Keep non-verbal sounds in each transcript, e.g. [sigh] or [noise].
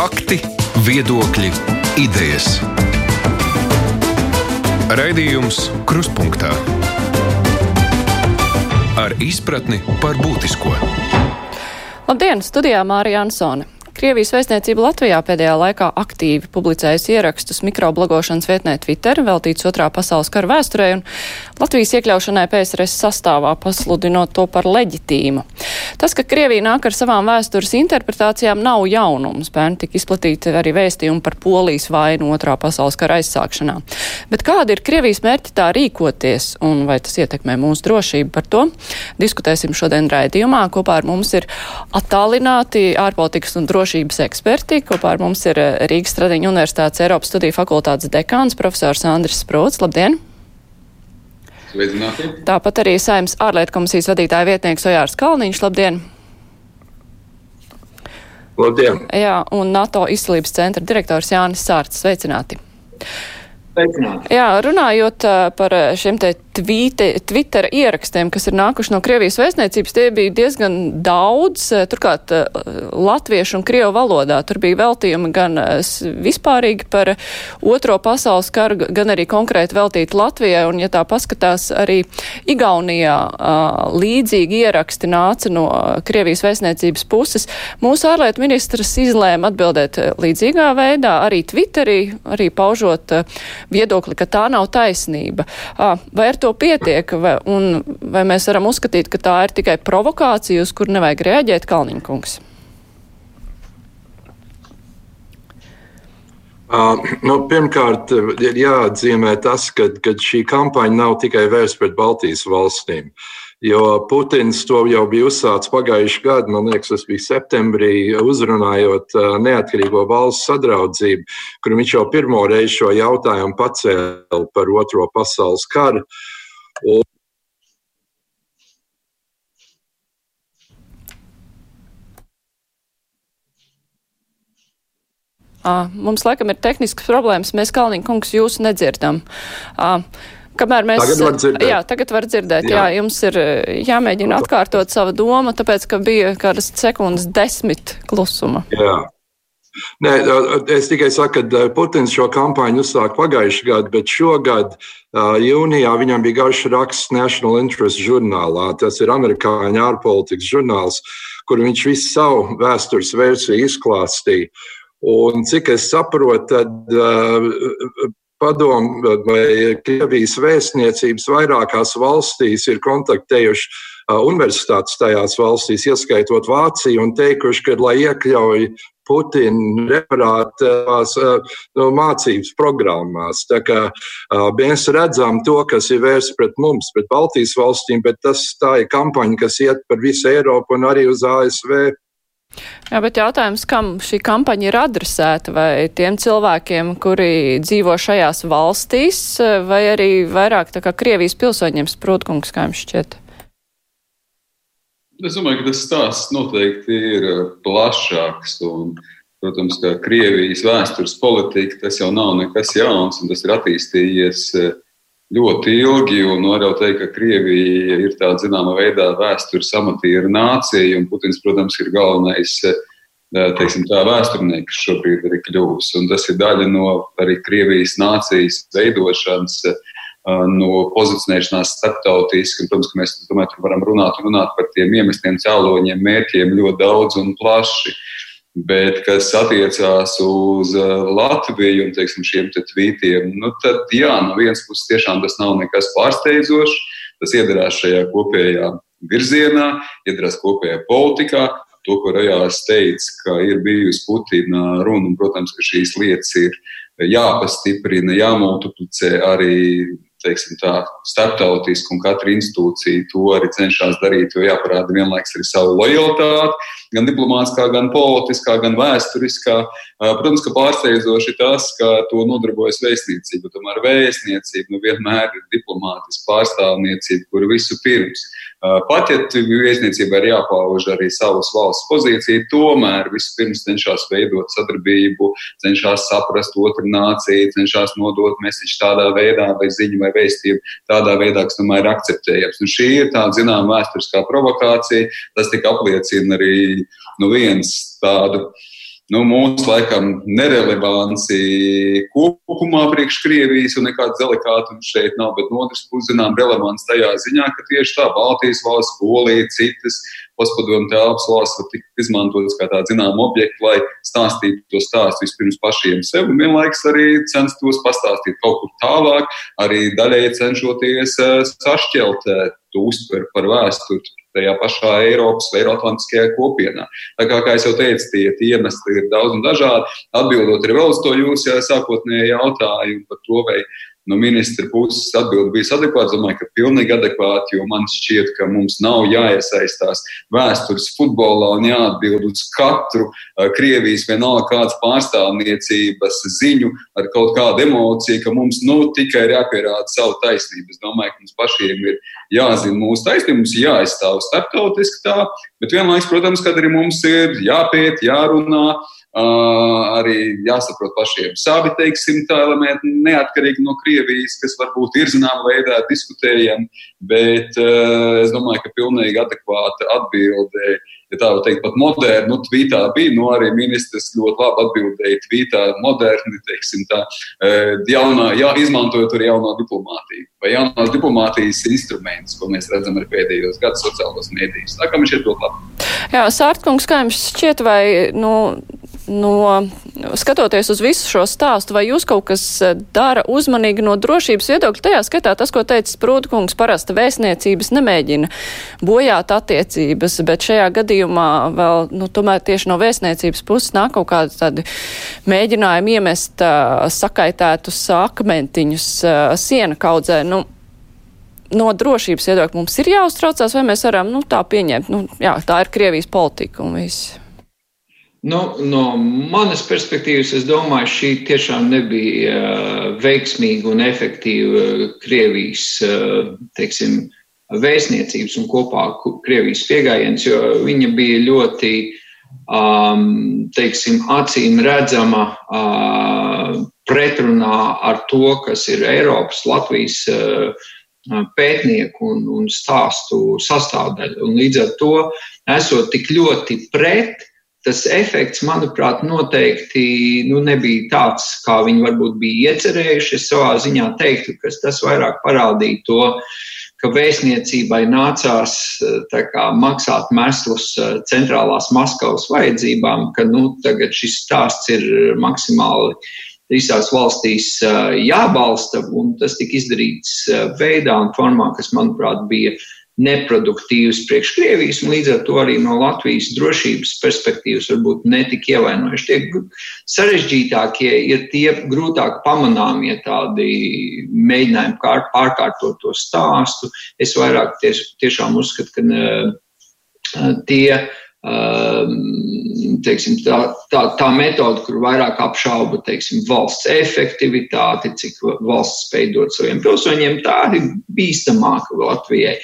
Fakti, viedokļi, idejas. Raidījums Kruspunkta ar izpratni par būtisko. Labdien, studijā Mārija Ansone. Krievijas vēstniecība Latvijā pēdējā laikā aktīvi publicējusi ierakstus mikroblogošanas vietnē Twitter, veltīts otrā pasaules kara vēsturē, un Latvijas iekļaušanai PSRS sastāvā pasludinot to par leģitīmu. Tas, ka Krievija nāk ar savām vēstures interpretācijām, nav jaunums. Bērni tika izplatīti arī vēstījumi par polijas vainu otrā pasaules kara aizsākšanā. Bet kāda ir Krievijas mērķi tā rīkoties, un vai tas ietekmē mūsu drošību par to? Diskutēsim šodien raidījumā. Kopā ar mums ir attālināti ārpolitikas un drošības drošības eksperti. Kopā ar mums ir eh, Rīgas Stradiņa Universitātes Eiropas studiju fakultātes dekāns profesors Andris Sprots. Labdien! Sveicināti. Tāpat arī Saimnes ārlietu komisijas vadītāja vietnieks Ojārs Kalniņš. Labdien! Labdien! Jā, un NATO izcelības centra direktors Jānis Sārts. Sveicināti! Sveicināti. Jā, runājot par šiem te tvīte, Twitter ierakstiem, kas ir nākuši no Krievijas vēstniecības, tie bija diezgan daudz, turklāt latviešu un krievu valodā. Tur bija veltījumi gan vispārīgi par otro pasaules karu, gan arī konkrēti veltīti Latvijai, un ja tā paskatās arī Igaunijā līdzīgi ieraksti nāca no Krievijas vēstniecības puses. Mūsu ārlietu ministrs izlēma atbildēt līdzīgā veidā, arī Twitterī, arī paužot viedokli, ka tā nav taisnība. Vai ar to pietiek, vai, un vai mēs varam uzskatīt, ka tā ir tikai provokācija, uz kur nevajag reaģēt, Kalniņkungs? Uh, nu, pirmkārt, ir jāatzīmē tas, ka, ka šī kampaņa nav tikai vērsta pret Baltijas valstīm. Jo Putins to jau bija uzsācis pagājušajā gadā, man liekas, tas bija septembrī, uzrunājot neatkarīgo valsts sadraudzību, kur viņš jau pirmo reizi šo jautājumu pacēla par Otro pasaules karu. Un À, mums laikam ir tehniskas problēmas. Mēs, Kalniņa kungs, jūs nedzirdam. À, kamēr mēs. Tagad var dzirdēt. Jā, tagad var dzirdēt. Jā. jā jums ir jāmēģina atkārtot sava doma, tāpēc, ka bija kādas sekundes desmit klusuma. Jā. Nē, es tikai saku, ka Putins šo kampaņu uzsāka pagājušajā gadā, bet šogad jūnijā viņam bija garš raksts National Interest žurnālā. Tas ir amerikāņu ārpolitikas žurnāls, kur viņš visu savu vēstures versiju izklāstīja. Un cik es saprotu, tad uh, padomu vai Krievijas vēstniecības vairākās valstīs ir kontaktējuši universitātes tajās valstīs, ieskaitot Vāciju, un teikuši, ka, lai iekļauj Putina reparātās no mācības programmās. Tā kā mēs redzam to, kas ir vērsts pret mums, pret Baltijas valstīm, bet tas tā ir kampaņa, kas iet par visu Eiropu un arī uz ASV. Jā, bet jautājums, kam šī kampaņa ir adresēta? Vai tiem cilvēkiem, kuri dzīvo šajās valstīs, vai arī vairāk tā kā Krievijas pilsoņiem sprūtkungs, kā jums šķiet? Es domāju, ka tas stāsts noteikti ir plašāks. Un, protams, ka Krievijas vēstures politika tas jau nav nekas jauns, un tas ir attīstījies ļoti ilgi. Var jau teikt, ka Krievija ir tāda zināmā veidā vēstures amatīra nācija, un Putins, protams, ir galvenais teiksim, tā, vēsturnieks šobrīd arī. Un tas ir daļa no arī Krievijas nācijas veidošanas no pozicionēšanās starptautiski. Protams, ka mēs domāju, varam runāt, runāt par tiem iemestiem cēloņiem, mērķiem ļoti daudz un plaši. Bet, kas attiecās uz Latviju un teiksim, šiem te tvītiem, nu, tad, jā, no vienas puses, tiešām tas nav nekas pārsteidzošs. Tas iedarās šajā kopējā virzienā, iedarās kopējā politikā. To, ko Rajārs teica, ka ir bijusi Putina runa, un, protams, ka šīs lietas ir jāpastiprina, jāmultiplicē arī teiksim, tā, starptautiski, un katra institūcija to arī cenšas darīt, jo jāparāda vienlaikus arī savu lojalitāti, gan diplomātiskā, gan politiskā, gan vēsturiskā. Protams, ka pārsteidzoši tas, ka to nodarbojas vēstniecība. Tomēr vēstniecība nu, vienmēr ir diplomātiska pārstāvniecība, kur visu pirms. Pat ja vēstniecībai ir jāpauž arī savas valsts pozīcija, tomēr vispirms cenšas veidot sadarbību, cenšas saprast otru nāciju, cenšas nodot mēsīšu tādā veidā vai ziņu vai vēstījumu tādā veidā, kas tomēr ir akceptējams. Un šī ir tāda zināmā vēsturiskā provokācija. Tas tika apliecina arī nu, vienas tādu nu, mūsu laikam nerelevanci kopumā priekš Krievijas un nekāds delikātums šeit nav, bet no otras puses, zinām, relevants tajā ziņā, ka tieši tā Baltijas valsts, Polija, citas postpadomu telpas valsts var tikt izmantotas kā tāda zināma objekta, lai stāstītu to stāstu vispirms pašiem sev un vienlaikus arī censtos pastāstīt kaut kur tālāk, arī daļai cenšoties eh, sašķelt eh, to uztveri par vēsturi tajā pašā Eiropas vai Eiroatlantiskajā kopienā. Tā kā, kā jau teicu, tie, tie iemesli ir daudz un dažādi. Atbildot arī vēl uz to jūsu sākotnējo jautājumu par to, vai no ministra puses atbildi bija adekvāta. Domāju, ka pilnīgi adekvāti, jo man šķiet, ka mums nav jāiesaistās vēstures futbolā un jāatbild uz katru uh, Krievijas vienalga kādas pārstāvniecības ziņu ar kaut kādu emociju, ka mums nu, tikai ir jāpierāda savu taisnību. Es domāju, ka mums pašiem ir jāzina mūsu taisnība, mums jāaizstāv starptautiski tā, bet vienlaikus, protams, kad arī mums ir jāpēt, jārunā. Arī jāsaprot pašiem savi, teiksim, tā elementi, neatkarīgi no Krievijas, kas varbūt ir zināmā veidā diskutējami, bet es domāju, ka pilnīgi adekvāta atbilde, ja tā var teikt, pat modernu, nu, tvītā bija, nu arī ministrs ļoti labi atbildēja tvītā moderni, teiksim tā, jaunā, jā, izmantojot arī jauno diplomātiju vai jaunās diplomātijas instrumentus, ko mēs redzam arī pēdējos gados sociālos mēdījos. Tā kā man šķiet ļoti labi. Jā, Sārtkungs, kā jums šķiet, vai, nu, no, skatoties uz visu šo stāstu, vai jūs kaut kas eh, dara uzmanīgi no drošības viedokļa? Tajā skatā tas, ko teica Sprūdkungs, parasti vēstniecības nemēģina bojāt attiecības, bet šajā gadījumā vēl, nu, tomēr tieši no vēstniecības puses nāk kaut kādi tādi mēģinājumi iemest uh, sakaitētus akmentiņus uh, siena kaudzē. Nu, no drošības viedokļa mums ir jāuztraucās, vai mēs varam nu, tā pieņemt, nu, jā, tā ir Krievijas politika un viss. Nu, no manas perspektīvas, es domāju, šī tiešām nebija uh, veiksmīga un efektīva Krievijas uh, teiksim, vēstniecības un kopā Krievijas pieejams, jo viņa bija ļoti teiksim, acīm redzama pretrunā ar to, kas ir Eiropas, Latvijas pētnieku un, un stāstu sastāvdaļa. Un līdz ar to, esot tik ļoti pret, tas efekts, manuprāt, noteikti nu, nebija tāds, kā viņi varbūt bija iecerējuši. Es savā ziņā teiktu, ka tas vairāk parādīja to, ka vēstniecībai nācās kā, maksāt mēslus centrālās Maskavas vajadzībām, ka nu, tagad šis stāsts ir maksimāli visās valstīs jābalsta, un tas tika izdarīts veidā un formā, kas, manuprāt, bija neproduktīvs priekš Krievijas, un līdz ar to arī no Latvijas drošības perspektīvas varbūt netik ievainojuši. Tie sarežģītākie ir tie grūtāk pamanāmie tādi mēģinājumi pārkārtot to stāstu. Es vairāk ties, tiešām uzskatu, ka tie teiksim, tā, tā, tā metode, kur vairāk apšauba teiksim, valsts efektivitāti, cik valsts spēj dot saviem pilsoņiem, tā ir bīstamāka Latvijai.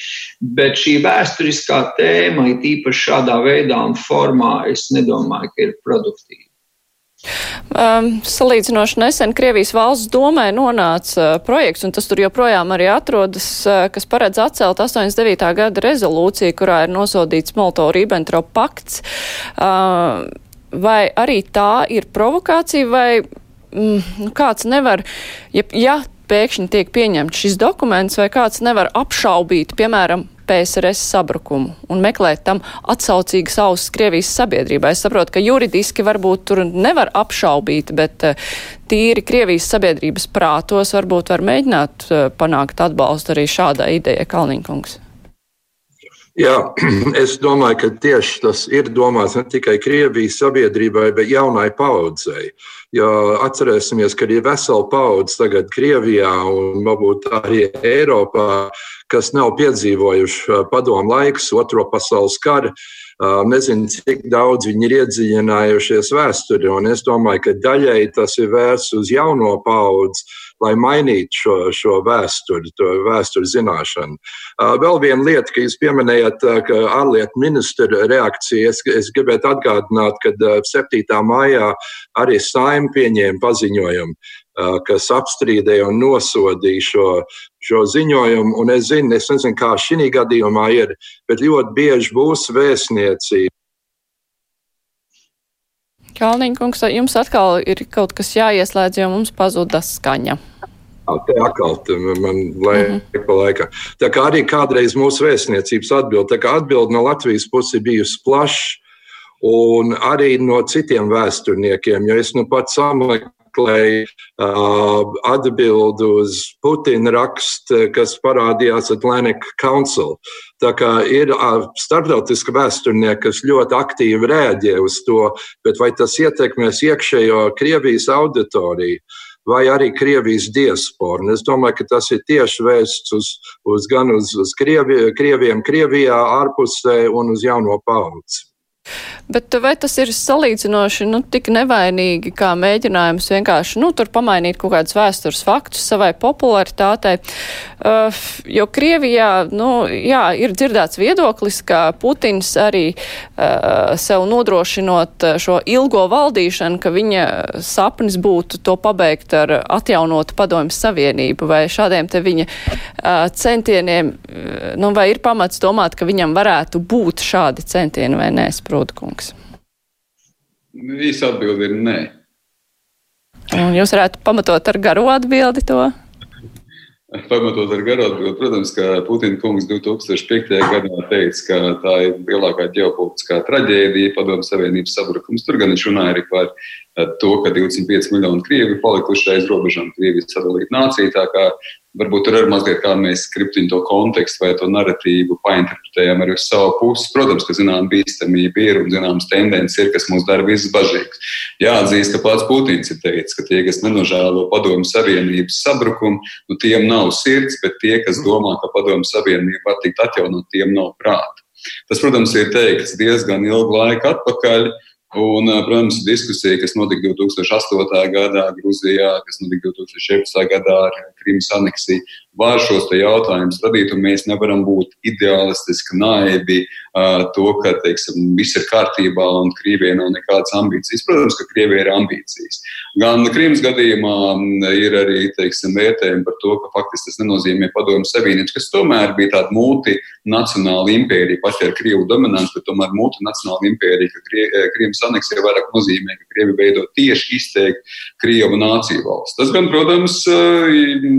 Bet šī vēsturiskā tēma, it īpaši šādā veidā un formā, es nedomāju, ka ir produktīva. Um, salīdzinoši nesen Krievijas valsts domē nonāca uh, projekts, un tas tur joprojām arī atrodas, uh, kas paredz atcelt 89. gada rezolūciju, kurā ir nosodīts Molto-Ribbentrop pakts. Uh, vai arī tā ir provokācija, vai mm, kāds nevar, ja, ja pēkšņi tiek pieņemts šis dokuments, vai kāds nevar apšaubīt, piemēram, PSRS sabrukumu un meklēt tam atsaucīgas ausis Krievijas sabiedrībā. Es saprotu, ka juridiski varbūt tur nevar apšaubīt, bet eh, tīri Krievijas sabiedrības prātos varbūt var mēģināt eh, panākt atbalstu arī šādai idejai, Kalniņkungs. Jā, [clears throat] es domāju, ka tieši tas ir domāts ne tikai Krievijas sabiedrībai, bet jaunai paudzei. Jo atcerēsimies, ka ir vesela paudze tagad Krievijā un varbūt arī Eiropā, kas nav piedzīvojuši padomu laikus, otro pasaules karu. Nezinu, cik daudz viņi ir iedziļinājušies vēsturē, un es domāju, ka daļai tas ir vērsts uz jauno paudzi lai mainītu šo, šo vēsturi, to vēsturi zināšanu. Vēl viena lieta, ka jūs pieminējat, ka ārlietu ministra reakcija, es, es gribētu atgādināt, ka 7. maijā arī saima pieņēma paziņojumu, kas apstrīdēja un nosodīja šo, šo ziņojumu. Un es zinu, es nezinu, kā šī gadījumā ir, bet ļoti bieži būs vēstniecība Kalniņkungs, jums atkal ir kaut kas jāieslēdz, jo mums pazuda skaņa. Te atkal man laika mm -hmm. pa laikam. Tā kā arī kādreiz mūsu vēstniecības atbild, tā kā atbild no Latvijas puses bijusi plaša, un arī no citiem vēsturniekiem, jo es nu pats sameklēju uh, atbildi uz Putina rakstu, kas parādījās Atlantic Council. Tā kā ir starptautiska vēsturnieka, kas ļoti aktīvi rēģē uz to, bet vai tas ietekmēs iekšējo Krievijas auditoriju? vai arī Krievijas diasporu. Es domāju, ka tas ir tieši vērsts uz, uz gan uz, uz Krievi, Krieviem, Krievijā, ārpusē un uz jauno paudzi. Bet vai tas ir salīdzinoši nu, tik nevainīgi, kā mēģinājums vienkārši nu, pamainīt kaut kādus vēstures faktus savai popularitātei? Uh, jo Krievijā nu, jā, ir dzirdēts viedoklis, ka Putins arī uh, sev nodrošinot šo ilgo valdīšanu, ka viņa sapnis būtu to pabeigt ar atjaunotu padomju savienību vai šādiem te viņa uh, centieniem, uh, nu, vai ir pamats domāt, ka viņam varētu būt šādi centieni vai nē, Sprūdkungs? Kungs? Īsa atbilde ir nē. Un jūs varētu pamatot ar garu atbildi to? Pamatot ar garu atbildi, protams, ka Putina kungs 2005. gadā teica, ka tā ir lielākā ģeopolitiskā traģēdija, padomu savienības sabrukums. Tur gan viņš runāja arī par to, ka 205 miljoni krievi palikuši aiz robežām, Krievijas sadalīta nācija. Tā kā Varbūt tur ir mazliet kā mēs skriptiņu to kontekstu vai to narratīvu painterpretējam arī uz savu pusi. Protams, ka zinām bīstamība ir un zināmas tendences ir, kas mūs dara visus bažīgus. Jāatzīst, ka pats Putins ir teicis, ka tie, kas nenožēlo padomu savienības sabrukumu, nu tiem nav sirds, bet tie, kas domā, ka padomu savienība var tikt atjaunot, tiem nav prāta. Tas, protams, ir teikts diezgan ilgu laiku atpakaļ. Un, protams, diskusija, kas notika 2008. gadā Grūzijā, kas notika 2017. gadā ar Krimas aneksiju, var šos jautājumus radīt, un mēs nevaram būt ideālistiski, naivi to, ka teiksim, viss ir kārtībā un Krievijai nav nekādas ambīcijas. Protams, ka Krievijai ir ambīcijas. Gan Krimas gadījumā ir arī teiksim, vērtējumi par to, ka faktiski tas nenozīmē padomju savienības, kas tomēr bija tāda multinacionāla impērija, pat ar Krievu dominanci, bet tomēr multinacionāla impērija, ka Krimas aneksija vairāk nozīmē, ka Krievi veido tieši izteikti Krievu nāciju valsts. Tas gan, protams,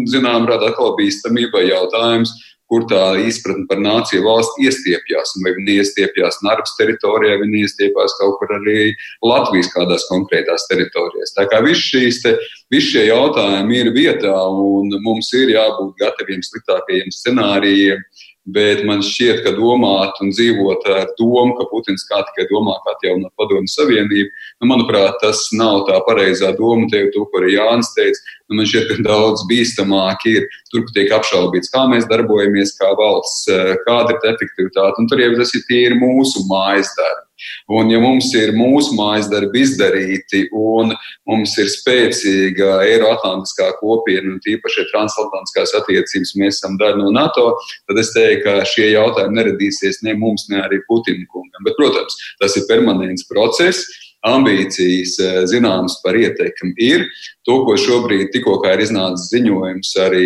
zinām, rada atkal bīstamība jautājums, kur tā izpratne par nāciju valsti iestiepjas. Vai viņi iestiepjas Narbas teritorijā, viņi iestiepjas kaut kur arī Latvijas kādās konkrētās teritorijās. Tā kā visi, šīs te, visi šie jautājumi ir vietā, un mums ir jābūt gataviem sliktākajiem scenārijiem. Bet man šķiet, ka domāt un dzīvot ar domu, ka Putins kā tikai domā, kā atjaunot padomju savienību, nu, manuprāt, tas nav tā pareizā doma. Te jau to, ko arī Jānis teica, nu, man šķiet, ka daudz bīstamāk ir tur, kur tiek apšaubīts, kā mēs darbojamies kā valsts, eh, kāda ir efektivitāte. Un tur jau tas ir tīri mūsu mājas darbi. Un, ja mums ir mūsu mājas darbi izdarīti, un mums ir spēcīga Eiroatlantiskā kopiena, un tīpaši transatlantiskās attiecības, mēs esam daļa no NATO, tad es teiktu, ka šie jautājumi neradīsies ne mums, ne arī Putina kungam. Bet, protams, tas ir permanents process ambīcijas eh, zināmas par ieteikumu ir. To, ko šobrīd tikko ir iznācis ziņojums arī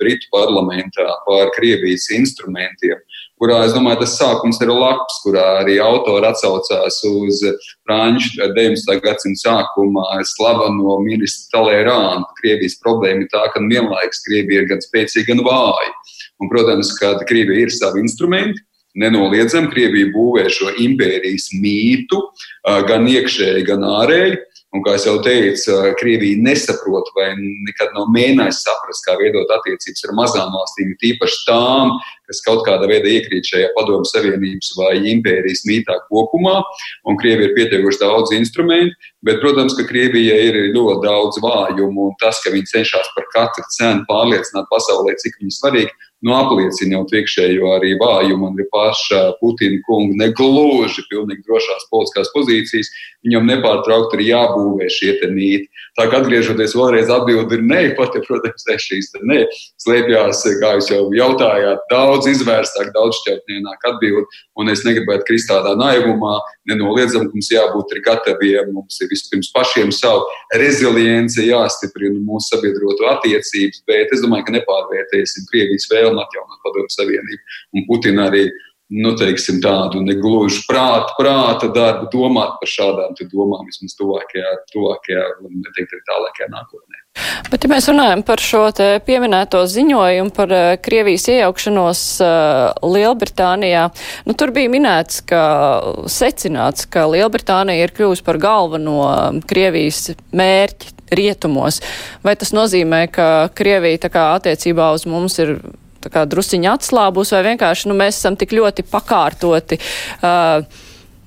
Britu parlamentā par Krievijas instrumentiem, kurā es domāju, tas sākums ir labs, kurā arī autori atsaucās uz Franču 19. gadsimta sākumā slaveno ministru Talērānu. Krievijas problēma ir tā, ka vienlaikus Krievija ir gan spēcīga, gan vāja. Un, protams, ka Krievija ir savi instrumenti, nenoliedzami Krievija būvē šo impērijas mītu gan iekšēji, gan ārēji. Un, kā jau teicu, Krievija nesaprot vai nekad nav mēģinājusi saprast, kā veidot attiecības ar mazām valstīm, tīpaši tām, kas kaut kādā veidā iekrīt šajā padomu savienības vai impērijas mītā kopumā. Un Krievija ir pietiekuši daudz instrumentu, bet, protams, ka Krievija ir ļoti daudz vājumu, un tas, ka viņi cenšas par katru cenu pārliecināt pasaulē, cik viņi svarīgi, nu, apliecina jau iekšējo arī vājumu un arī paša Putina kunga negluži pilnīgi drošās politiskās pozīcijas. Viņam nepārtraukti ir jābūvē šie mīti. Tā kā atgriežoties vēlreiz, atbildi ir nē, pat, ja, protams, šīs nē, slēpjās, kā jūs jau jautājāt, daudz izvērstāk, daudz šķautnienāk atbildi, un es negribētu krist tādā naivumā, nenoliedzam, mums jābūt ir gataviem, mums ir vispirms pašiem savu rezilienci jāstiprina mūsu sabiedroto attiecības, bet es domāju, ka nepārvērtēsim Krievijas vēlmu atjaunot padomu savienību un Putina arī nu, teiksim, tādu negluži prāta, prāta darbu, domāt par šādām domām vismaz tuvākajā, tuvākajā un neteikt arī tālākajā nākotnē. Bet, ja mēs runājam par šo pieminēto ziņojumu par uh, Krievijas iejaukšanos uh, Lielbritānijā, nu, tur bija minēts, ka secināts, ka Lielbritānija ir kļuvusi par galveno uh, Krievijas mērķi rietumos. Vai tas nozīmē, ka Krievija tā kā attiecībā uz mums ir kā drusciņi atslābus, vai vienkārši nu, mēs esam tik ļoti pakārtoti. Uh,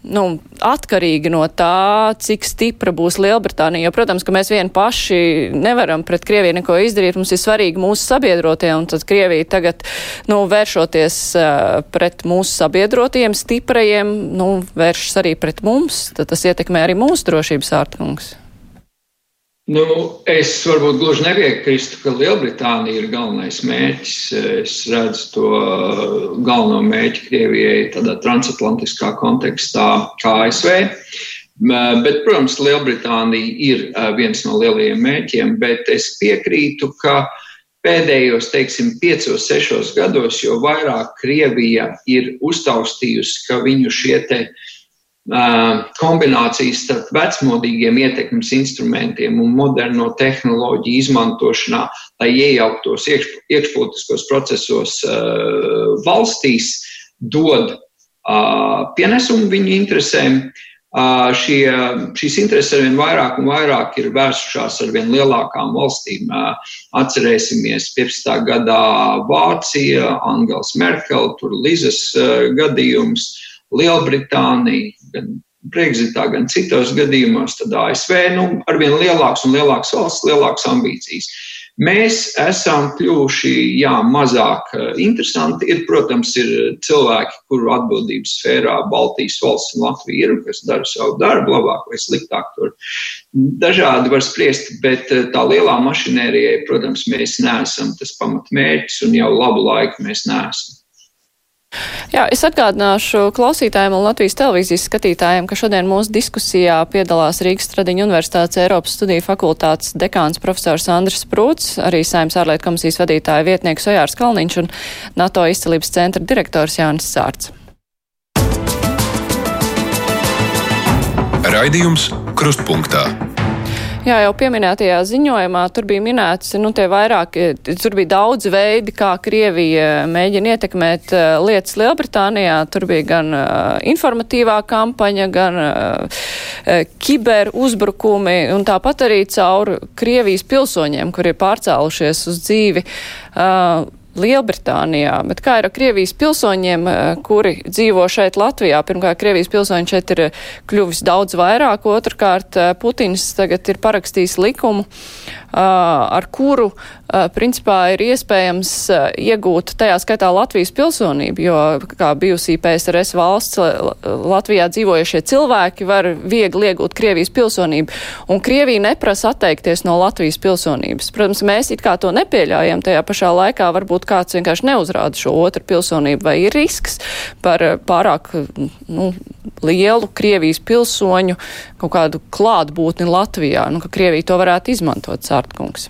nu, atkarīgi no tā, cik stipra būs Lielbritānija. Jo, protams, ka mēs vien paši nevaram pret Krieviju neko izdarīt. Mums ir svarīgi mūsu sabiedrotie, un tad Krievija tagad, nu, vēršoties uh, pret mūsu sabiedrotiem, stiprajiem, nu, vēršas arī pret mums. Tad tas ietekmē arī mūsu drošības ārtungus. Nu, es varbūt gluži nepiekrīstu, ka Lielbritānija ir galvenais mērķis. Es redzu to galveno mērķi Krievijai tādā transatlantiskā kontekstā, kā ASV. Bet, protams, Lielbritānija ir viens no lielajiem mērķiem, bet es piekrītu, ka pēdējos, teiksim, piecos, sešos gados, jo vairāk Krievija ir uztaustījusi, ka viņu šie te uh, kombinācijas starp vecmodīgiem ietekmes instrumentiem un moderno tehnoloģiju izmantošanā, lai iejauktos iekš, iekšpolitiskos procesos valstīs, dod pienesumu viņu interesēm. Šie, šīs intereses arvien vairāk un vairāk ir vērsušās ar vien lielākām valstīm. Atcerēsimies 15. gadā Vācija, Angels Merkel, tur Lizas gadījums, Lielbritānija, gan Brexitā, gan citos gadījumos, tad ASV nu, arvien lielāks un lielāks valsts, lielākas ambīcijas. Mēs esam kļuvuši jā, mazāk eh, interesanti. Ir, protams, ir cilvēki, kuru atbildības sfērā Baltijas valsts un Latvija ir, kas dara savu darbu labāk vai sliktāk. Tur dažādi var spriest, bet eh, tā lielā mašinērijai, protams, mēs neesam tas pamatmērķis un jau labu laiku mēs neesam. Jā, es atgādināšu klausītājiem un Latvijas televīzijas skatītājiem, ka šodien mūsu diskusijā piedalās Rīgas Stradiņu Universitātes Eiropas studiju fakultātes dekāns profesors Andris Prūts, arī Saimnes ārlietu komisijas vadītāja vietnieks Ojārs Kalniņš un NATO izcelības centra direktors Jānis Sārts. Raidījums Krustpunktā. Jā, jau pieminētajā ziņojumā tur bija minēts, nu, tie vairāk, tur bija daudz veidi, kā Krievija mēģina ietekmēt uh, lietas Lielbritānijā. Tur bija gan uh, informatīvā kampaņa, gan uh, kiber uzbrukumi, un tāpat arī caur Krievijas pilsoņiem, kuri ir pārcēlušies uz dzīvi. Uh, Lielbritānijā, bet kā ir ar Krievijas pilsoņiem, eh, kuri dzīvo šeit Latvijā? Pirmkārt, Krievijas pilsoņi šeit ir eh, kļuvis daudz vairāk, otrkārt, eh, Putins tagad ir parakstījis likumu, ar kuru, principā, ir iespējams iegūt tajā skaitā Latvijas pilsonību, jo kā bijusī PSRS valsts Latvijā dzīvojušie cilvēki var viegli iegūt Krievijas pilsonību, un Krievija neprasa atteikties no Latvijas pilsonības. Protams, mēs it kā to nepieļaujam, tajā pašā laikā varbūt kāds vienkārši neuzrāda šo otru pilsonību, vai ir risks par eh, pārāk nu, lielu Krievijas pilsoņu kaut kādu klātbūtni Latvijā, nu, ka Krievija to varētu izmantot, Sārtkungs.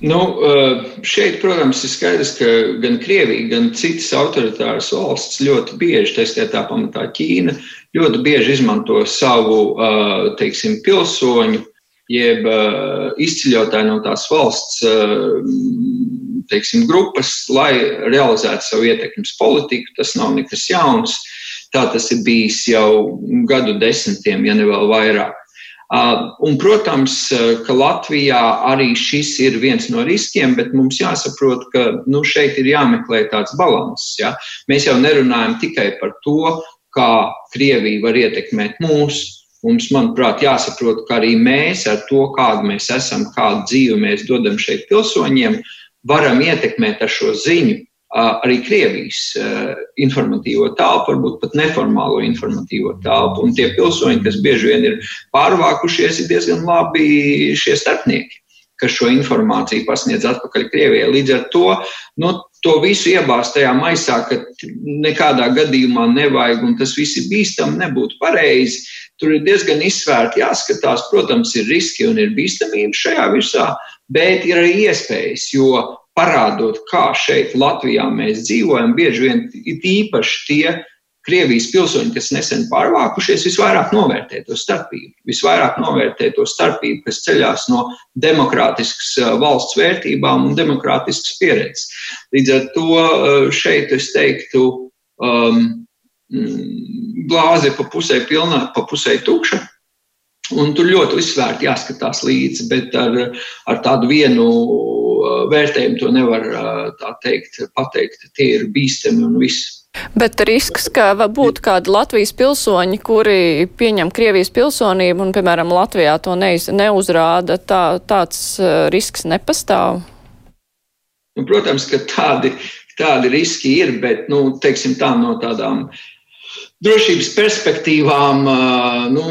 Nu, eh, šeit, protams, ir skaidrs, ka gan Krievija, gan citas autoritāras valsts ļoti bieži, tā skaitā pamatā Ķīna, ļoti bieži izmanto savu, eh, teiksim, pilsoņu jeb uh, izceļotāji no tās valsts teiksim, grupas, lai realizētu savu ietekmes politiku. Tas nav nekas jauns. Tā tas ir bijis jau gadu desmitiem, ja ne vēl vairāk. Uh, un, protams, ka Latvijā arī šis ir viens no riskiem, bet mums jāsaprot, ka nu, šeit ir jāmeklē tāds līdzsvars. Ja? Mēs jau nerunājam tikai par to, kā Krievija var ietekmēt mūsu Mums, manuprāt, jāsaprot, ka arī mēs ar to, kādu mēs esam, kādu dzīvi mēs dodam šeit pilsoņiem, varam ietekmēt ar šo ziņu arī Krievijas informatīvo telpu, varbūt pat neformālo informatīvo telpu. Un tie pilsoņi, kas bieži vien ir pārvākušies, ir diezgan labi šie starpnieki, kas šo informāciju pasniedz atpakaļ Krievijai. Līdz ar to nu, to visu iebāzt tajā maisā, ka nekādā gadījumā nevajag, un tas viss ir bīstami, nebūtu pareizi. Tur ir diezgan izsvērti jāskatās. Protams, ir riski un ir bīstamība šajā visā, bet ir arī iespējas, jo parādot, kā šeit Latvijā mēs dzīvojam, bieži vien īpaši tie Krievijas pilsoņi, kas nesen pārvākušies, visvairāk novērtē to starpību. Visvairāk novērtē to starpību, kas ceļās no demokrātiskas valsts vērtībām un demokrātiskas pieredzes. Līdz ar to šeit es teiktu, um, glāze pa pusē pilna, pa pusē tukša. Un tur ļoti uzsvērti jāskatās līdzi, bet ar, ar tādu vienu vērtējumu to nevar tā teikt, pateikt. Tie ir bīstami un viss. Bet risks, ka būtu kādi Latvijas pilsoņi, kuri pieņem Krievijas pilsonību un, piemēram, Latvijā to neiz, neuzrāda, tā, tāds risks nepastāv? Nu, protams, ka tādi, tādi riski ir, bet, nu, teiksim tā, no tādām uh, drošības perspektīvām, nu,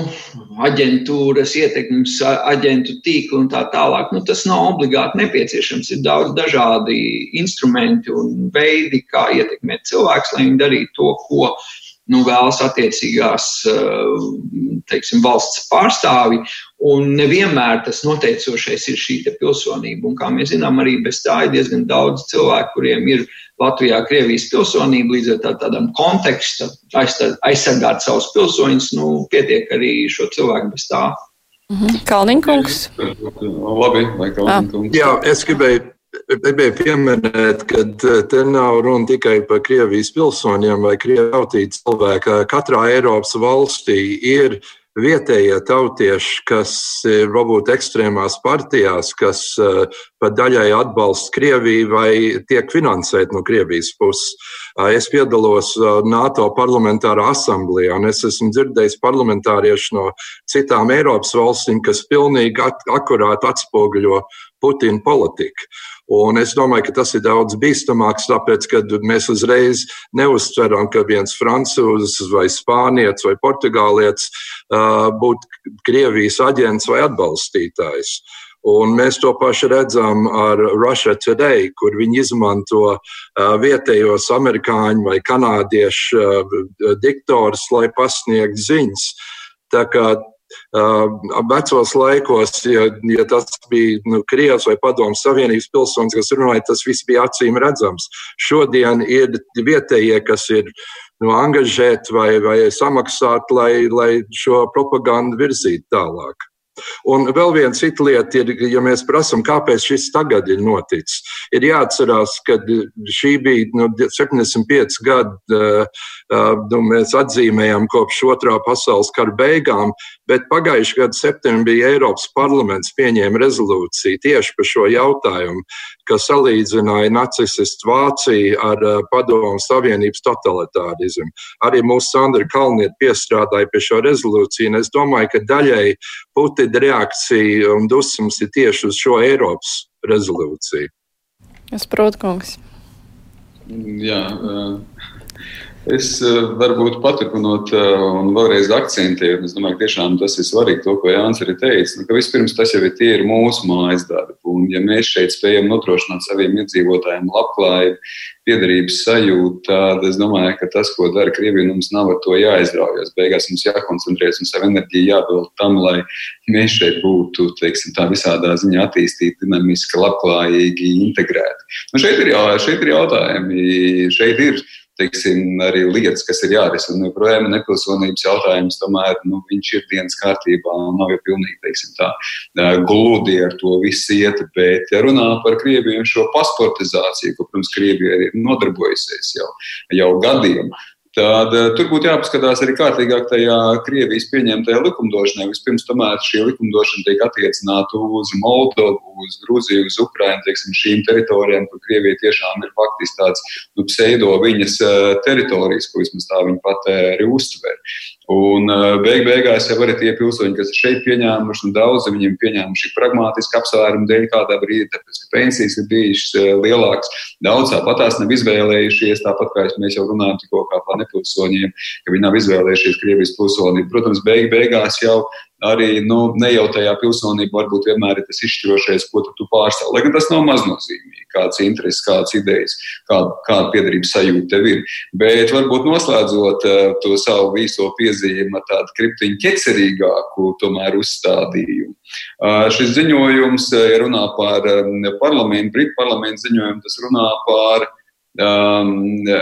aģentūras, ietekmes aģentu tīklu un tā tālāk. Nu, tas nav obligāti nepieciešams. Ir daudz dažādi instrumenti un veidi, kā ietekmēt cilvēkus, lai viņi darītu to, ko nu, vēlas attiecīgās teiksim, valsts pārstāvi. Un nevienmēr tas noteicošais ir šī pilsonība. Un, kā mēs zinām, arī bez tā ir diezgan daudz cilvēku, kuriem ir Latvijā Krievijas pilsonību, līdz ar tā, tādam kontekstam aizsargāt savus pilsoņus, nu, pietiek arī šo cilvēku bez tā. Mhm. Kalniņkungs. Labi, vai Kalniņkungs? Jā, es gribēju gribēju pieminēt, ka te nav runa tikai par Krievijas pilsoņiem vai Krievijas tautību cilvēku. Katrā Eiropas valstī ir vietējie tautieši, kas ir varbūt ekstrēmās partijās, kas eh, pat daļai atbalsta Krieviju vai tiek finansēti no Krievijas puses. Eh, es piedalos eh, NATO parlamentārā asamblējā, un es esmu dzirdējis parlamentāriešu no citām Eiropas valstīm, kas pilnīgi akurāti atspoguļo Putina politiku. Un es domāju, ka tas ir daudz bīstamāks, tāpēc, ka mēs uzreiz neuztveram, ka viens francūzis vai spānietis vai portugālietis uh, būtu Krievijas aģents vai atbalstītājs. Un mēs to pašu redzam ar Russia Today, kur viņi izmanto uh, vietējos amerikāņu vai kanādiešu uh, diktorus, lai pasniegtu ziņas. Tā kā Vecos laikos, ja, ja tas bija nu, Krievijas vai Padomu Savienības pilsonis, kas runāja, tas viss bija acīm redzams. Šodien ir vietējie, kas ir nu, angažēti vai, vai samaksāti, lai, lai šo propagandu virzītu tālāk. Un vēl viena cita lieta ir, ja mēs prasām, kāpēc šis tagad ir noticis. Ir jāatcerās, ka šī bija nu, 75 gadi, nu, mēs atzīmējam kopš otrā pasaules kara beigām, Bet pagājušā gada septembrī Eiropas parlaments pieņēma rezolūciju tieši par šo jautājumu, kas salīdzināja nacististu Vāciju ar Padomu Savienības totalitārismu. Arī mūsu Sandra Kalnieta piestrādāja pie šo rezolūciju, un es domāju, ka daļai Putina reakcija un dusmas ir tieši uz šo Eiropas rezolūciju. Es protu, kungs. Jā, uh, Es eh, varbūt paturpinot eh, un vēlreiz akcentēju, es domāju, ka tiešām tas ir svarīgi, to, ko Jānis arī teica, nu, ka vispirms tas jau ir tie ir mūsu mājas darbi. Un ja mēs šeit spējam nodrošināt saviem iedzīvotājiem labklājību, piederības sajūtu, tad es domāju, ka tas, ko dara Krievija, nu, mums nav ar to jāizraujas. Beigās mums jākoncentrējas un savu enerģiju jāvēl tam, lai mēs šeit būtu, teiksim, tā visādā ziņā attīstīti, dinamiski, labklājīgi, integrēti. Nu, šeit, ir jā, šeit ir jautājumi, šeit ir teiksim, arī lietas, kas ir jārisina. Nu, Projām nepilsonības jautājums, tomēr nu, viņš ir dienas kārtībā un nav jau pilnīgi teiksim, tā, gludi ar to visu iet. Bet, ja runā par Krieviju un šo pasportizāciju, ko, protams, Krievija ir nodarbojusies jau, jau gadiem, Tad uh, tur būtu jāpaskatās arī kārtīgāk tajā Krievijas pieņemtajā likumdošanā. Vispirms, tomēr šī likumdošana tiek attiecināta uz Moldovu, uz Grūziju, uz Ukrajinu, teiksim, šīm teritorijām, kur Krievija tiešām ir faktiski tāds nu, pseido viņas uh, teritorijas, ko vismaz tā viņa pat arī uztver. Un uh, beig beigās jau arī tie pilsoņi, kas ir šeit pieņēmuši, un daudzi viņiem pieņēmuši pragmatiski apsvērumu dēļ kādā brīdī, tāpēc, ka pensijas ir bijušas uh, lielākas. Daudz tāpatās nav izvēlējušies, tāpat kā mēs jau runājam tikko par nepilsoņiem, ka viņi nav izvēlējušies Krievijas pilsonību. Protams, beig beigās jau arī nu, ne jau tajā pilsonībā varbūt vienmēr ir tas izšķirošais, ko tu, tu pārstāv. Lai gan tas nav maznozīmīgi, kāds intereses, kādas idejas, kāda, kāda piedarības sajūta tev ir. Bet varbūt noslēdzot uh, to savu viso piezīmi ar tādu kriptiņu ķecerīgāku tomēr uzstādījumu. Šis ziņojums, ja runā par parlamentu, Britu parlamentu ziņojumu, tas runā par um,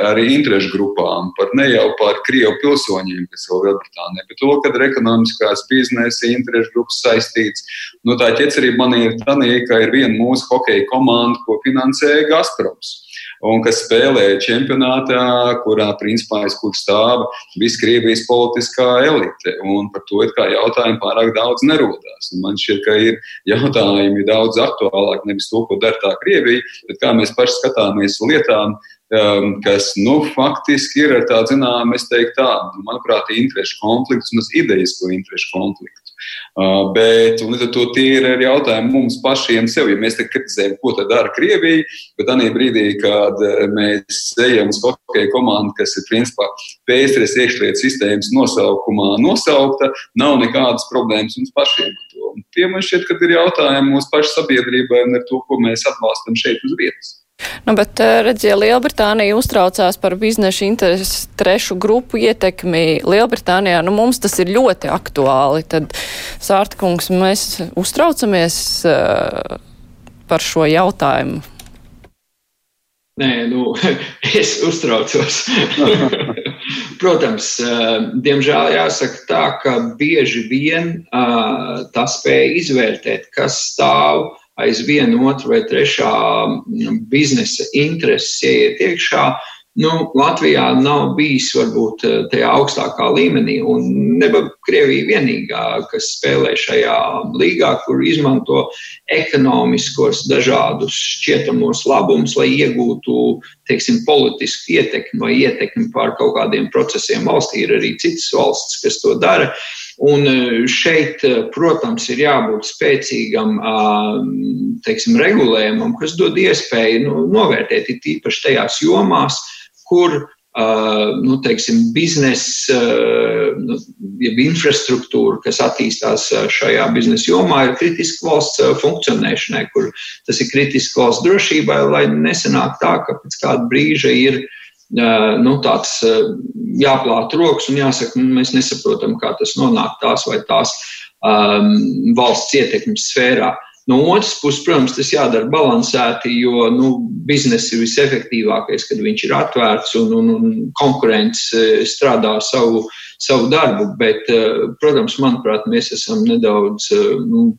arī interešu grupām, par ne jau par Krievu pilsoņiem, kas ir Lielbritānijā, bet to, kad ir ekonomiskās biznesa interešu grupas saistīts. Nu, tā ķecerība man ir tā, ka ir viena mūsu hokeja komanda, ko finansē Gazproms un kas spēlē čempionātā, kurā principā aiz kur stāv viss Krievijas politiskā elite. Un par to kā jautājumu pārāk daudz nerodās. Un man šķiet, ka ir jautājumi daudz aktuālāk nevis to, ko dara tā Krievija, bet kā mēs paši skatāmies lietām. Um, kas nu, faktiski ir tāds, zinām, es teiktu, tā, manuprāt, interešu konflikts un tas idejas, ko interešu konflikts. Uh, bet līdz ar to tie ir arī jautājumi mums pašiem sev. Ja mēs te kritizējam, ko tad dara Krievija, bet tādā brīdī, kad uh, mēs ejam uz hokeja komandu, kas ir principā pēstures iekšlietu sistēmas nosaukumā nosaukta, nav nekādas problēmas mums pašiem. Tie man šķiet, ka ir jautājumi mūsu pašu sabiedrībai un ar to, ko mēs atbalstam šeit uz vietas. Nu, bet, eh, redziet, Lielbritānija uztraucās par biznesa interesu trešu grupu ietekmi Lielbritānijā. Nu, mums tas ir ļoti aktuāli. Tad, Sārta kungs, mēs uztraucamies uh, par šo jautājumu. Nē, nu, [laughs] es uztraucos. [laughs] Protams, uh, diemžēl jāsaka tā, ka bieži vien uh, tas spēja izvērtēt, kas stāv aizvien otru vai trešā mm, biznesa intereses ieiet iekšā. Nu, Latvijā nav bijis varbūt eh, tajā augstākā līmenī, un neba Krievija vienīgā, kas spēlē šajā līgā, kur izmanto ekonomiskos dažādus šķietamos labumus, lai iegūtu, teiksim, politisku ietekmi vai ietekmi pār kaut kādiem procesiem valstī. Ir arī citas valsts, kas to dara. Uh, Un e, šeit, e, protams, ir jābūt spēcīgam teiksim, regulējumam, kas dod iespēju nu, novērtēt it īpaši tajās jomās, kur nu, teiksim, biznesa, nu, jeb infrastruktūra, kas attīstās šajā biznesa jomā, ir kritiska valsts funkcionēšanai, kur tas ir kritiski valsts drošībai, lai nesanāk tā, ka pēc kāda brīža ir nu, tāds jāplāt rokas un jāsaka, nu, mēs nesaprotam, kā tas nonāk tās vai tās um, valsts ietekmes sfērā. No otras puses, protams, tas jādara balansēti, jo nu, biznesa ir visefektīvākais, kad viņš ir atvērts un, un, un konkurence strādā savu, savu darbu. Bet, protams, manuprāt, mēs esam nedaudz nu,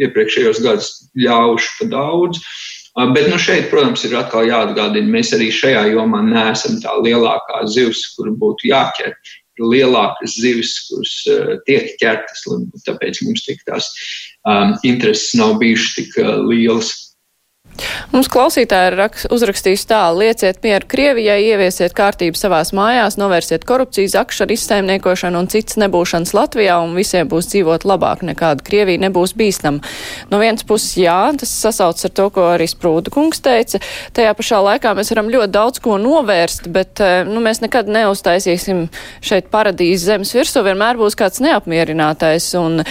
iepriekšējos gados ļaujuši pa daudz. Uh, Bet nu, šeit, protams, ir atkal jāatgādina, mēs arī šajā jomā neesam tā lielākā zivs, kur būtu jāķer. Ir lielākas zivis, kuras uh, tiek ķertas, tāpēc mums tik tās um, intereses nav bijušas tik uh, lielas. Mums klausītāji ir uzrakstījis tā, lieciet mieru Krievijai, ieviesiet kārtību savās mājās, novērsiet korupciju, zakšanu, izsaimniekošanu un citas nebūšanas Latvijā un visiem būs dzīvot labāk, nekāda Krievija nebūs bīstama. No vienas puses, jā, tas sasauc ar to, ko arī Sprūda kungs teica. Tajā pašā laikā mēs varam ļoti daudz ko novērst, bet eh, nu, mēs nekad neuztaisīsim šeit paradīzes zemes virsū, vienmēr būs kāds neapmierinātais un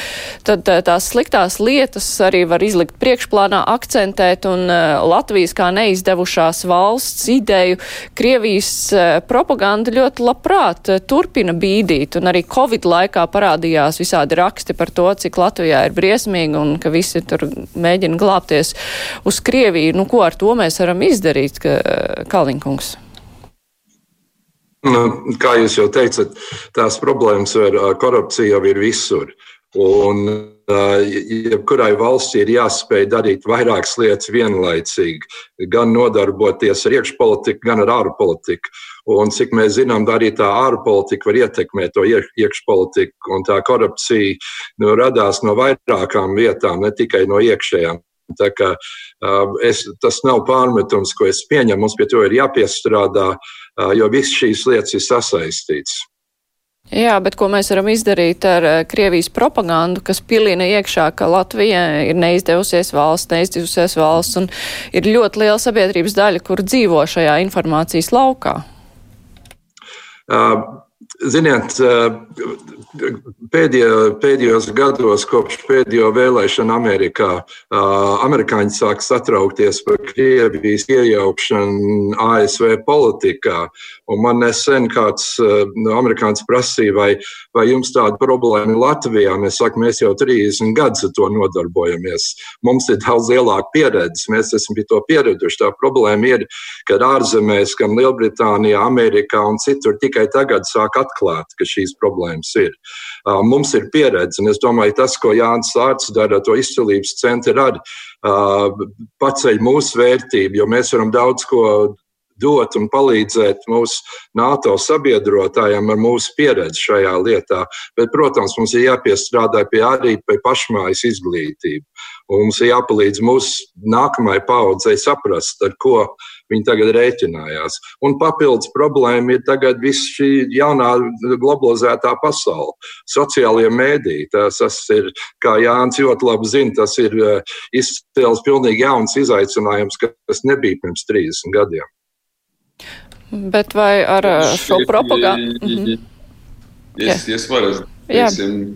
tad eh, tās sliktās lietas arī var izlikt priekšplānā, akcentēt un Latvijas kā neizdevušās valsts ideju Krievijas eh, propaganda ļoti labprāt eh, turpina bīdīt, un arī Covid laikā parādījās visādi raksti par to, cik Latvijā ir briesmīgi un ka visi tur mēģina glābties uz Krieviju. Nu, ko ar to mēs varam izdarīt, Kalniņkungs? Nu, kā jūs jau teicat, tās problēmas ar korupciju jau ir visur. Un jebkurai valstī ir jāspēj darīt vairākas lietas vienlaicīgi, gan nodarboties ar iekšpolitiku, gan ar ārpolitiku. Un cik mēs zinām, arī tā ārpolitika var ietekmēt to iekšpolitiku, un tā korupcija nu, radās no vairākām vietām, ne tikai no iekšējām. Tā kā, es, tas nav pārmetums, ko es pieņemu. Mums pie to ir jāpiestrādā, jo visas šīs lietas ir sasaistītas. Jā, bet ko mēs varam izdarīt ar eh, Krievijas propagandu, kas pilina iekšā, ka Latvija ir neizdevusies valsts, neizdevusies valsts, un ir ļoti liela sabiedrības daļa, kur dzīvo šajā informācijas laukā? Uh, Ziniet, pēdējo, pēdējos gados, kopš pēdējo vēlēšanu Amerikā, amerikāņi sāk satraukties par Krievijas iejaukšanu ASV politikā. Un man nesen kāds no amerikāņiem prasīja, vai, vai jums tāda problēma ir Latvijā. Mēs sakām, mēs jau 30 gadus ar to nodarbojamies. Mums ir daudz lielāka pieredze, mēs esam pie to pieraduši. Tā problēma ir, ka ārzemēs, gan Lielbritānijā, Amerikā un citur tikai tagad sāk atklāt, ka šīs problēmas ir. Mums ir pieredze, un es domāju, tas, ko Jānis Sārts dara, to izcilības centru arī paceļ mūsu vērtību, jo mēs varam daudz ko dot un palīdzēt mūsu NATO sabiedrotājiem ar mūsu pieredzi šajā lietā. Bet, protams, mums ir jāpiestrādā pie arī pie pašmājas izglītību. Un mums ir jāpalīdz mūsu nākamajai paudzei saprast, ar ko viņi tagad rēķinājās. Un papildus problēma ir tagad viss šī jaunā globalizētā pasaule. Sociālie mēdīji, tas, tas ir, kā Jānis ļoti labi zina, tas ir eh, izcēlis pilnīgi jauns izaicinājums, kas nebija pirms 30 gadiem. Bet vai ar uh, šo propagandu? Mm -hmm. Es, es varu, teiksim,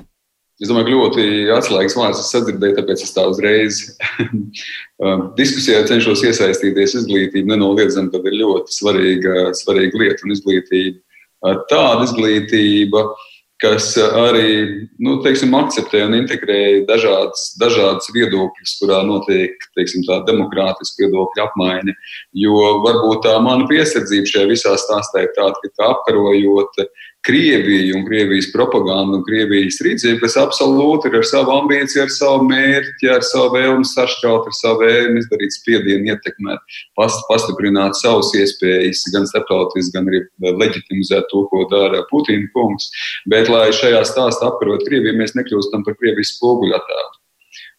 es domāju, ka ļoti atslēgas vārds es sadzirdēju, tāpēc es tā uzreiz diskusijā cenšos iesaistīties. Izglītība nenoliedzami tad ir ļoti svarīga, svarīga lieta un izglītība. Uh, tāda izglītība, kas arī nu, teiksim, akceptē un integrē dažādas, dažādas viedokļus, kurā notiek teiksim, tā demokrātiska viedokļa apmaiņa. Jo varbūt tā mana piesardzība šajā visā stāstā ir tāda, ka apkarojot Krieviju un Krievijas propagandu un Krievijas rīcību, kas absolūti ir ar savu ambīciju, ar savu mērķi, ar savu vēlmi sašķelt, ar savu vēlmi izdarīt spiedienu, ietekmēt, past, pastiprināt savas iespējas, gan starptautiski, gan arī leģitimizēt to, ko dara Putina kungs. Bet, lai šajā stāstā apkarot Krieviju, mēs nekļūstam par Krievijas spoguļatālu.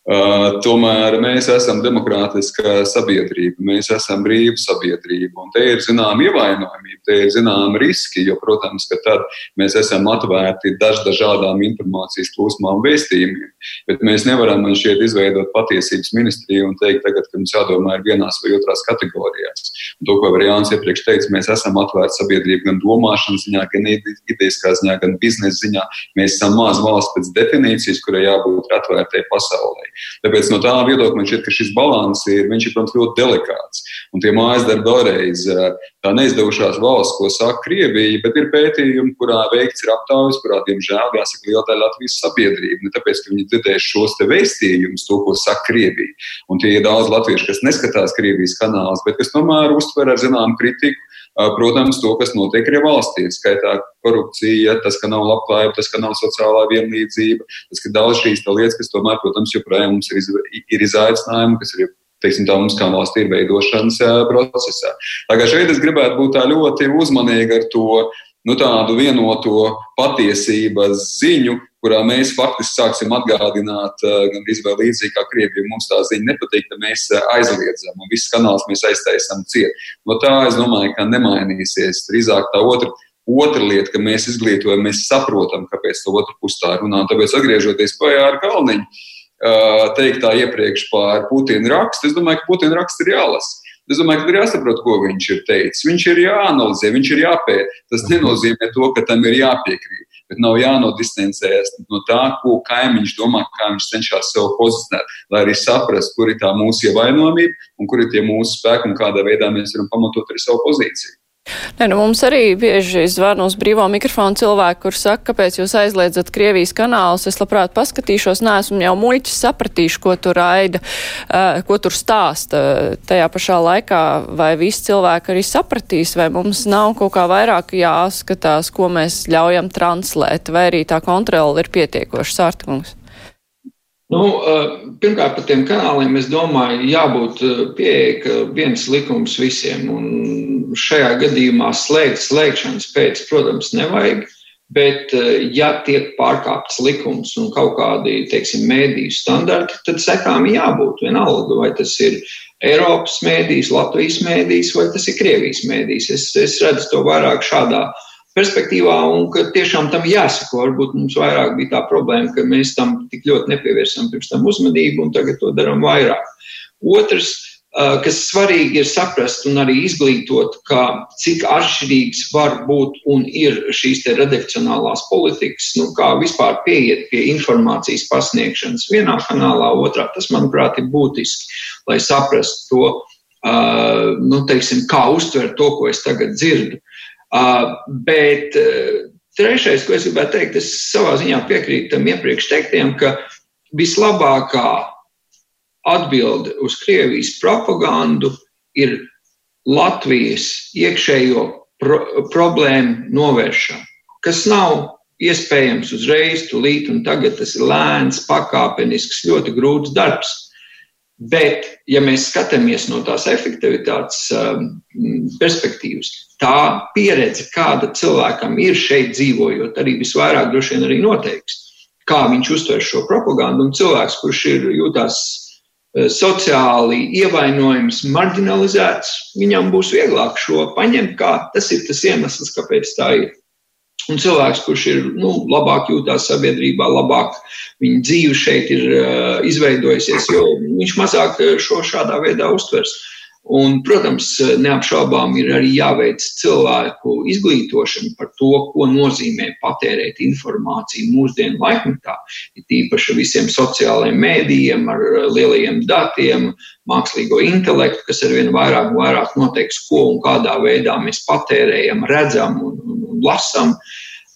Uh, tomēr mēs esam demokrātiska sabiedrība, mēs esam brīva sabiedrība, te ir zināma ievainojamība, te ir zināma riski, jo, protams, ka tad mēs esam atvērti daž dažādām informācijas plūsmām un vēstījumiem, bet mēs nevaram, man šķiet, izveidot patiesības ministriju un teikt tagad, ka mums jādomā ir vienās vai otrās kategorijās. Un to, ko Jānis iepriekš teica, mēs esam atvērti sabiedrība gan domāšanas ziņā, gan idejiskā ziņā, gan biznesa ziņā. Mēs esam maz valsts pēc definīcijas, kurai jābūt atvērtai pasaulē. Tāpēc no tā viedokļa man šķiet, ka šis līdzsvars ir, viņš ir, protams, ļoti delikāts. Un tie mājas darbi vēlreiz tā neizdevušās valsts, ko saka Krievija, bet ir pētījumi, kurā veikts ir aptaujas, kurā, diemžēl, jāsaka liela daļa Latvijas sabiedrība. Ne tāpēc, ka viņi dzirdēs šos te vēstījumus, to, ko saka Krievija. Un tie ir daudz latviešu, kas neskatās Krievijas kanālus, bet kas tomēr uztver ar zināmu kritiku protams, to, kas notiek arī valstī. Skaitā korupcija, tas, ka nav labklājība, tas, ka nav sociālā vienlīdzība, tas, ka daudz šīs lietas, kas tomēr, protams, joprojām mums ir, ir izaicinājumi, kas ir teiksim, tā mums kā valsts ir veidošanas procesā. Kā šeit es gribētu būt ļoti uzmanīgi ar to nu, tādu vienoto patiesības ziņu, kurā mēs faktiski sāksim atgādināt, gan arī līdzīgi kā Krievija, mums tā ziņa nepatīk, tad mēs aizliedzam un viss kanāls mēs aiztaisam ciet. No tā es domāju, ka nemainīsies. Drīzāk tā otra. Otra lieta, ka mēs izglītojam, mēs saprotam, kāpēc to otru pusi tā runā. Un tāpēc, atgriežoties pie Jāra Kalniņa, teiktā iepriekš par Putina rakstu, es domāju, ka Putina raksts ir jālasa. Es domāju, ka ir jāsaprot, ko viņš ir teicis. Viņš ir jāanalizē, viņš ir jāpēta. Tas nenozīmē to, ka tam ir jāpiekrīt bet nav jānodistancējas no tā, ko kaimiņš domā, kā viņš cenšas sev pozicionēt, lai arī saprastu, kur ir tā mūsu ievainojamība un kur ir tie mūsu spēki un kādā veidā mēs varam pamatot arī savu pozīciju. Nē, nu mums arī bieži zvana uz brīvo mikrofonu cilvēki, kur saka, kāpēc jūs aizliedzat Krievijas kanālus. Es labprāt paskatīšos, neesmu jau muļķis sapratīšu, ko tur raida, uh, ko tur stāsta. Tajā pašā laikā vai visi cilvēki arī sapratīs, vai mums nav kaut kā vairāk jāskatās, ko mēs ļaujam translēt, vai arī tā kontrola ir pietiekoša sārtkungs. Nu, pirmkārt, par tiem kanāliem es domāju, jābūt pieeja, ka viens likums visiem. Un šajā gadījumā slēgt slēgšanas pēc, protams, nevajag. Bet, ja tiek pārkāpts likums un kaut kādi, teiksim, mēdīju standarti, tad sekām jābūt vienalga, vai tas ir Eiropas mēdījis, Latvijas mēdījis vai tas ir Krievijas mēdījis. Es, es redzu to vairāk šādā veidā perspektīvā un ka tiešām tam jāsako. Varbūt mums vairāk bija tā problēma, ka mēs tam tik ļoti nepievērsām pirms tam uzmanību un tagad to darām vairāk. Otrs, kas svarīgi ir saprast un arī izglītot, ka cik atšķirīgs var būt un ir šīs redakcionālās politikas, nu, kā vispār pieiet pie informācijas pasniegšanas vienā kanālā, otrā. Tas, manuprāt, ir būtiski, lai saprastu to, nu, teiksim, kā uztvert to, ko es tagad dzirdu. Uh, bet uh, trešais, ko es gribētu teikt, es savā ziņā piekrītu tam iepriekš teiktiem, ka vislabākā atbilde uz Krievijas propagandu ir Latvijas iekšējo pro problēmu novēršana, kas nav iespējams uzreiz, tūlīt un tagad. Tas ir lēns, pakāpenisks, ļoti grūts darbs. Bet, ja mēs skatāmies no tās efektivitātes um, perspektīvas, tā pieredze, kāda cilvēkam ir šeit dzīvojot, arī visvairāk droši vien arī noteiks, kā viņš uztver šo propagandu. Un cilvēks, kurš ir jūtās Eh, sociāli ievainojams, marginalizēts, viņam būs vieglāk šo paņemt, kā tas ir tas iemesls, kāpēc tā ir. Un cilvēks, kurš ir nu, labāk jūtās sabiedrībā, labāk viņa dzīve šeit ir uh, izveidojusies, jo viņš mazāk eh, šo šādā veidā uztvers. Un, protams, neapšaubām ir arī jāveic cilvēku izglītošana par to, ko nozīmē patērēt informāciju mūsdienu laikmetā. Ir tīpaši visiem sociālajiem mēdījiem, ar lielajiem datiem, mākslīgo intelektu, kas ar vien vairāk un vairāk noteiks, ko un kādā veidā mēs patērējam, redzam un, un, un lasam.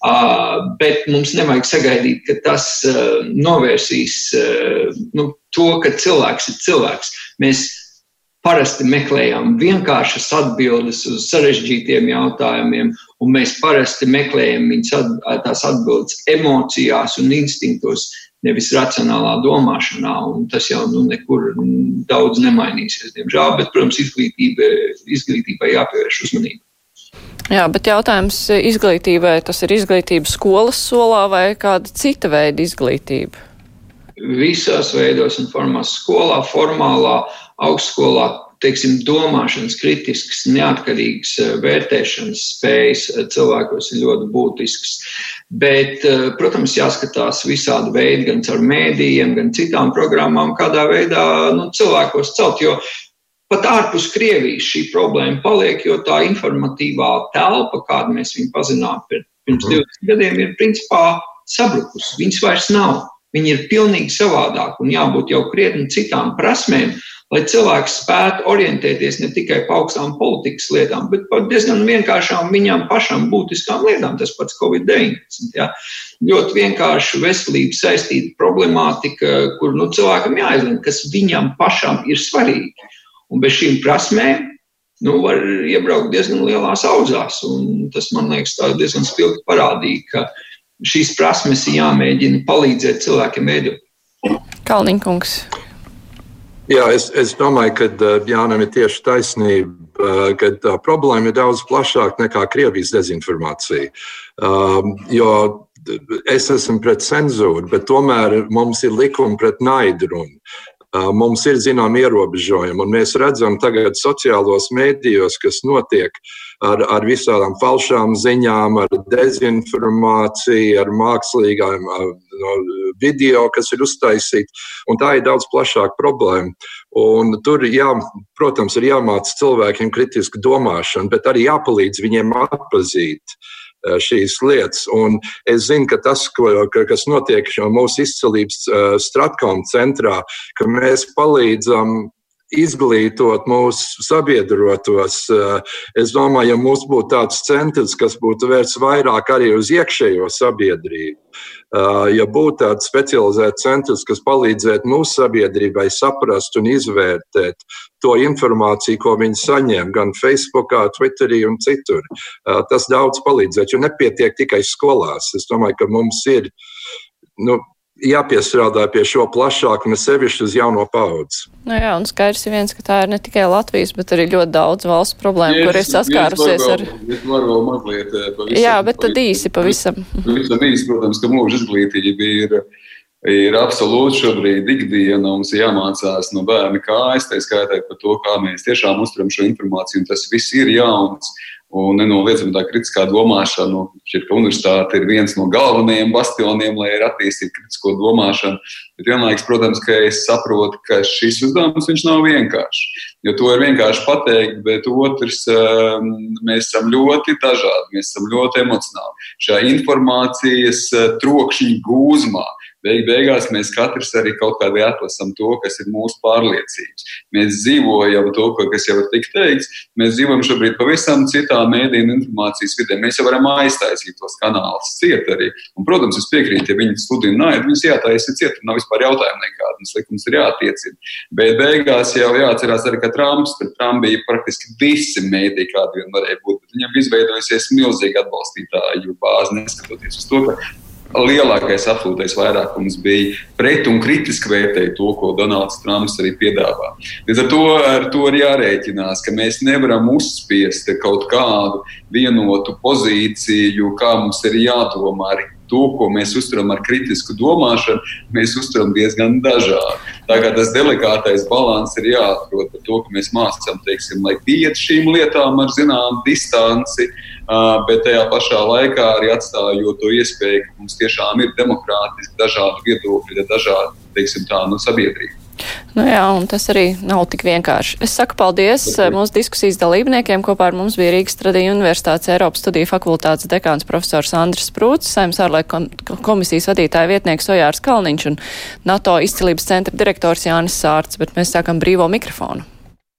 Uh, bet mums nevajag sagaidīt, ka tas uh, novērsīs uh, nu, to, ka cilvēks ir cilvēks. Mēs parasti meklējam vienkāršas atbildes uz sarežģītiem jautājumiem, un mēs parasti meklējam viņas tās atbildes emocijās un instinktos, nevis racionālā domāšanā. Tas jau nu, nekur daudz nemainīsies, diemžēl, bet, protams, izglītība, izglītībai jāpievērš uzmanība. Jā, bet jautājums izglītībai, tas ir izglītība skolas solā vai kāda cita veida izglītība? Visās veidos un formās, skolā, formālā, augstskolā, teiksim, domāšanas, kritisks, neatkarīgs eh, vērtēšanas spējas eh, cilvēkos ir ļoti būtisks. Bet, protams, jāskatās visādi veidi, gan caur mēdījiem, gan citām programmām, kādā veidā nu, cilvēkos celt. Jo pat ārpus Krievijas šī problēma paliek, jo tā informatīvā telpa, kādu mēs viņu pazinām pirms 20 mhm. gadiem, ir principā sabrukusi. Viņas vairs nav. Viņi ir pilnīgi savādāk un jābūt jau krietni citām prasmēm, lai cilvēks spētu orientēties ne tikai par augstām politikas lietām, bet par diezgan vienkāršām viņam pašam būtiskām lietām. Tas pats Covid-19. Ja? Ļoti vienkārši veselības saistīta problemātika, kur nu, cilvēkam jāizlemj, kas viņam pašam ir svarīgi. Un bez šīm prasmēm nu, var iebraukt diezgan lielās auzās. Un tas man liekas, diezgan spilgti parādīja, ka šīs prasmes ir jāmēģina palīdzēt cilvēkiem veidot. Kalniņkungs. Jā, es, es domāju, ka Jānam ir tieši taisnība, ka tā problēma ir daudz plašāka nekā Krievijas dezinformācija. Um, jo es esmu pret cenzūru, bet tomēr mums ir likumi pret naidu runu. Uh, mums ir zināmi ierobežojumi, mēs redzam tagad sociālos mēdījos, kas notiek ar, ar visādām falšām ziņām, ar dezinformāciju, ar mākslīgām no video, kas ir uztaisīti. Tā ir daudz plašāka problēma. Un tur, jā, protams, ir jāmāca cilvēkiem kritiski domāšana, bet arī jāpalīdz viņiem atpazīt eh, šīs lietas. Un es zinu, ka tas, ko, kas notiek mūsu izcelības eh, Stratkom centrā, ka mēs palīdzam izglītot mūsu sabiedrotos. Eh, es domāju, ja mums būtu tāds centrs, kas būtu vērts vairāk arī uz iekšējo sabiedrību, eh, ja būtu tāds specializēts centrs, kas palīdzētu mūsu sabiedrībai saprast un izvērtēt to informāciju, ko viņi saņem gan Facebook, Twitterī un citur, eh, tas daudz palīdzētu, jo nepietiek tikai skolās. Es domāju, ka mums ir. Nu, jāpiestrādā pie šo plašāku, ne sevišķi uz jauno paudzi. Nu jā, un skaidrs ir viens, ka tā ir ne tikai Latvijas, bet arī ļoti daudz valsts problēmu, yes, kur ir saskārusies ar. Es varu vēl mazliet eh, pavisam. Jā, bet tad īsi pavisam. Pavisam īsi, protams, ka mūža izglītība ir. Ir absolūti šobrīd ikdiena, mums ir jāmācās no bērna kājas, tā skaitā par to, kā mēs tiešām uztveram šo informāciju, un tas viss ir jauns. Un nenoliedzami tā kritiskā domāšana, šķiet, ka universitāte ir viens no galvenajiem bastioniem, lai attīstītu kritisko domāšanu. Bet vienlaikus, protams, ka es saprotu, ka šis uzdevums nav vienkāršs. Jo to ir vienkārši pateikt, bet otrs, ehm, mēs esam ļoti dažādi, mēs esam ļoti emocionāli. Šajā informācijas eh, trokšņa gūzmā Beig beigās mēs katrs arī kaut kādā atlasām to, kas ir mūsu pārliecības. Mēs dzīvojam to, kas jau ir tik teikts. Mēs dzīvojam šobrīd pavisam citā mēdīņu informācijas vidē. Mēs jau varam aiztaisīt tos kanālus ciet arī. Un, protams, es piekrītu, ja viņi sludina naidu, viņus jātaisa ciet. Nav vispār jautājumu nekādu. Mums likums ir jātiecina. Bet beigās jau jāatcerās arī, ka Trumps, pret Trumpu bija praktiski visi mēdī, kādi vien varēja būt. Bet viņam izveidojusies milzīga atbalstītāju bāze, neskatoties uz to, ka lielākais absolūtais vairākums bija pret un kritiski vērtēja to, ko Donalds Trumps arī piedāvā. Līdz ar to, ar to ir jārēķinās, ka mēs nevaram uzspiest kaut kādu vienotu pozīciju, kā mums ir jādomā arī to, ko mēs uztveram ar kritisku domāšanu, mēs uztveram diezgan dažādi. Kā tas delikātais līdzsvars ir jāatrod par to, ka mēs mācām, teiksim, lai pieiet šīm lietām ar zināmu distanci, bet tajā pašā laikā arī atstājot to iespēju, ka mums tiešām ir demokrātiski dažādi viedokļi, dažādi, teiksim, tā, nu, sabiedrība. Nu jā, un tas arī nav tik vienkārši. Es saku paldies okay. mūsu diskusijas dalībniekiem. Kopā ar mums bija Rīgas Tradiņu Universitātes Eiropas studiju fakultātes dekāns profesors Andris Prūts, Saimnes ārlieku komisijas vadītāja vietnieks Ojārs Kalniņš un NATO izcilības centra direktors Jānis Sārts, bet mēs sākam brīvo mikrofonu.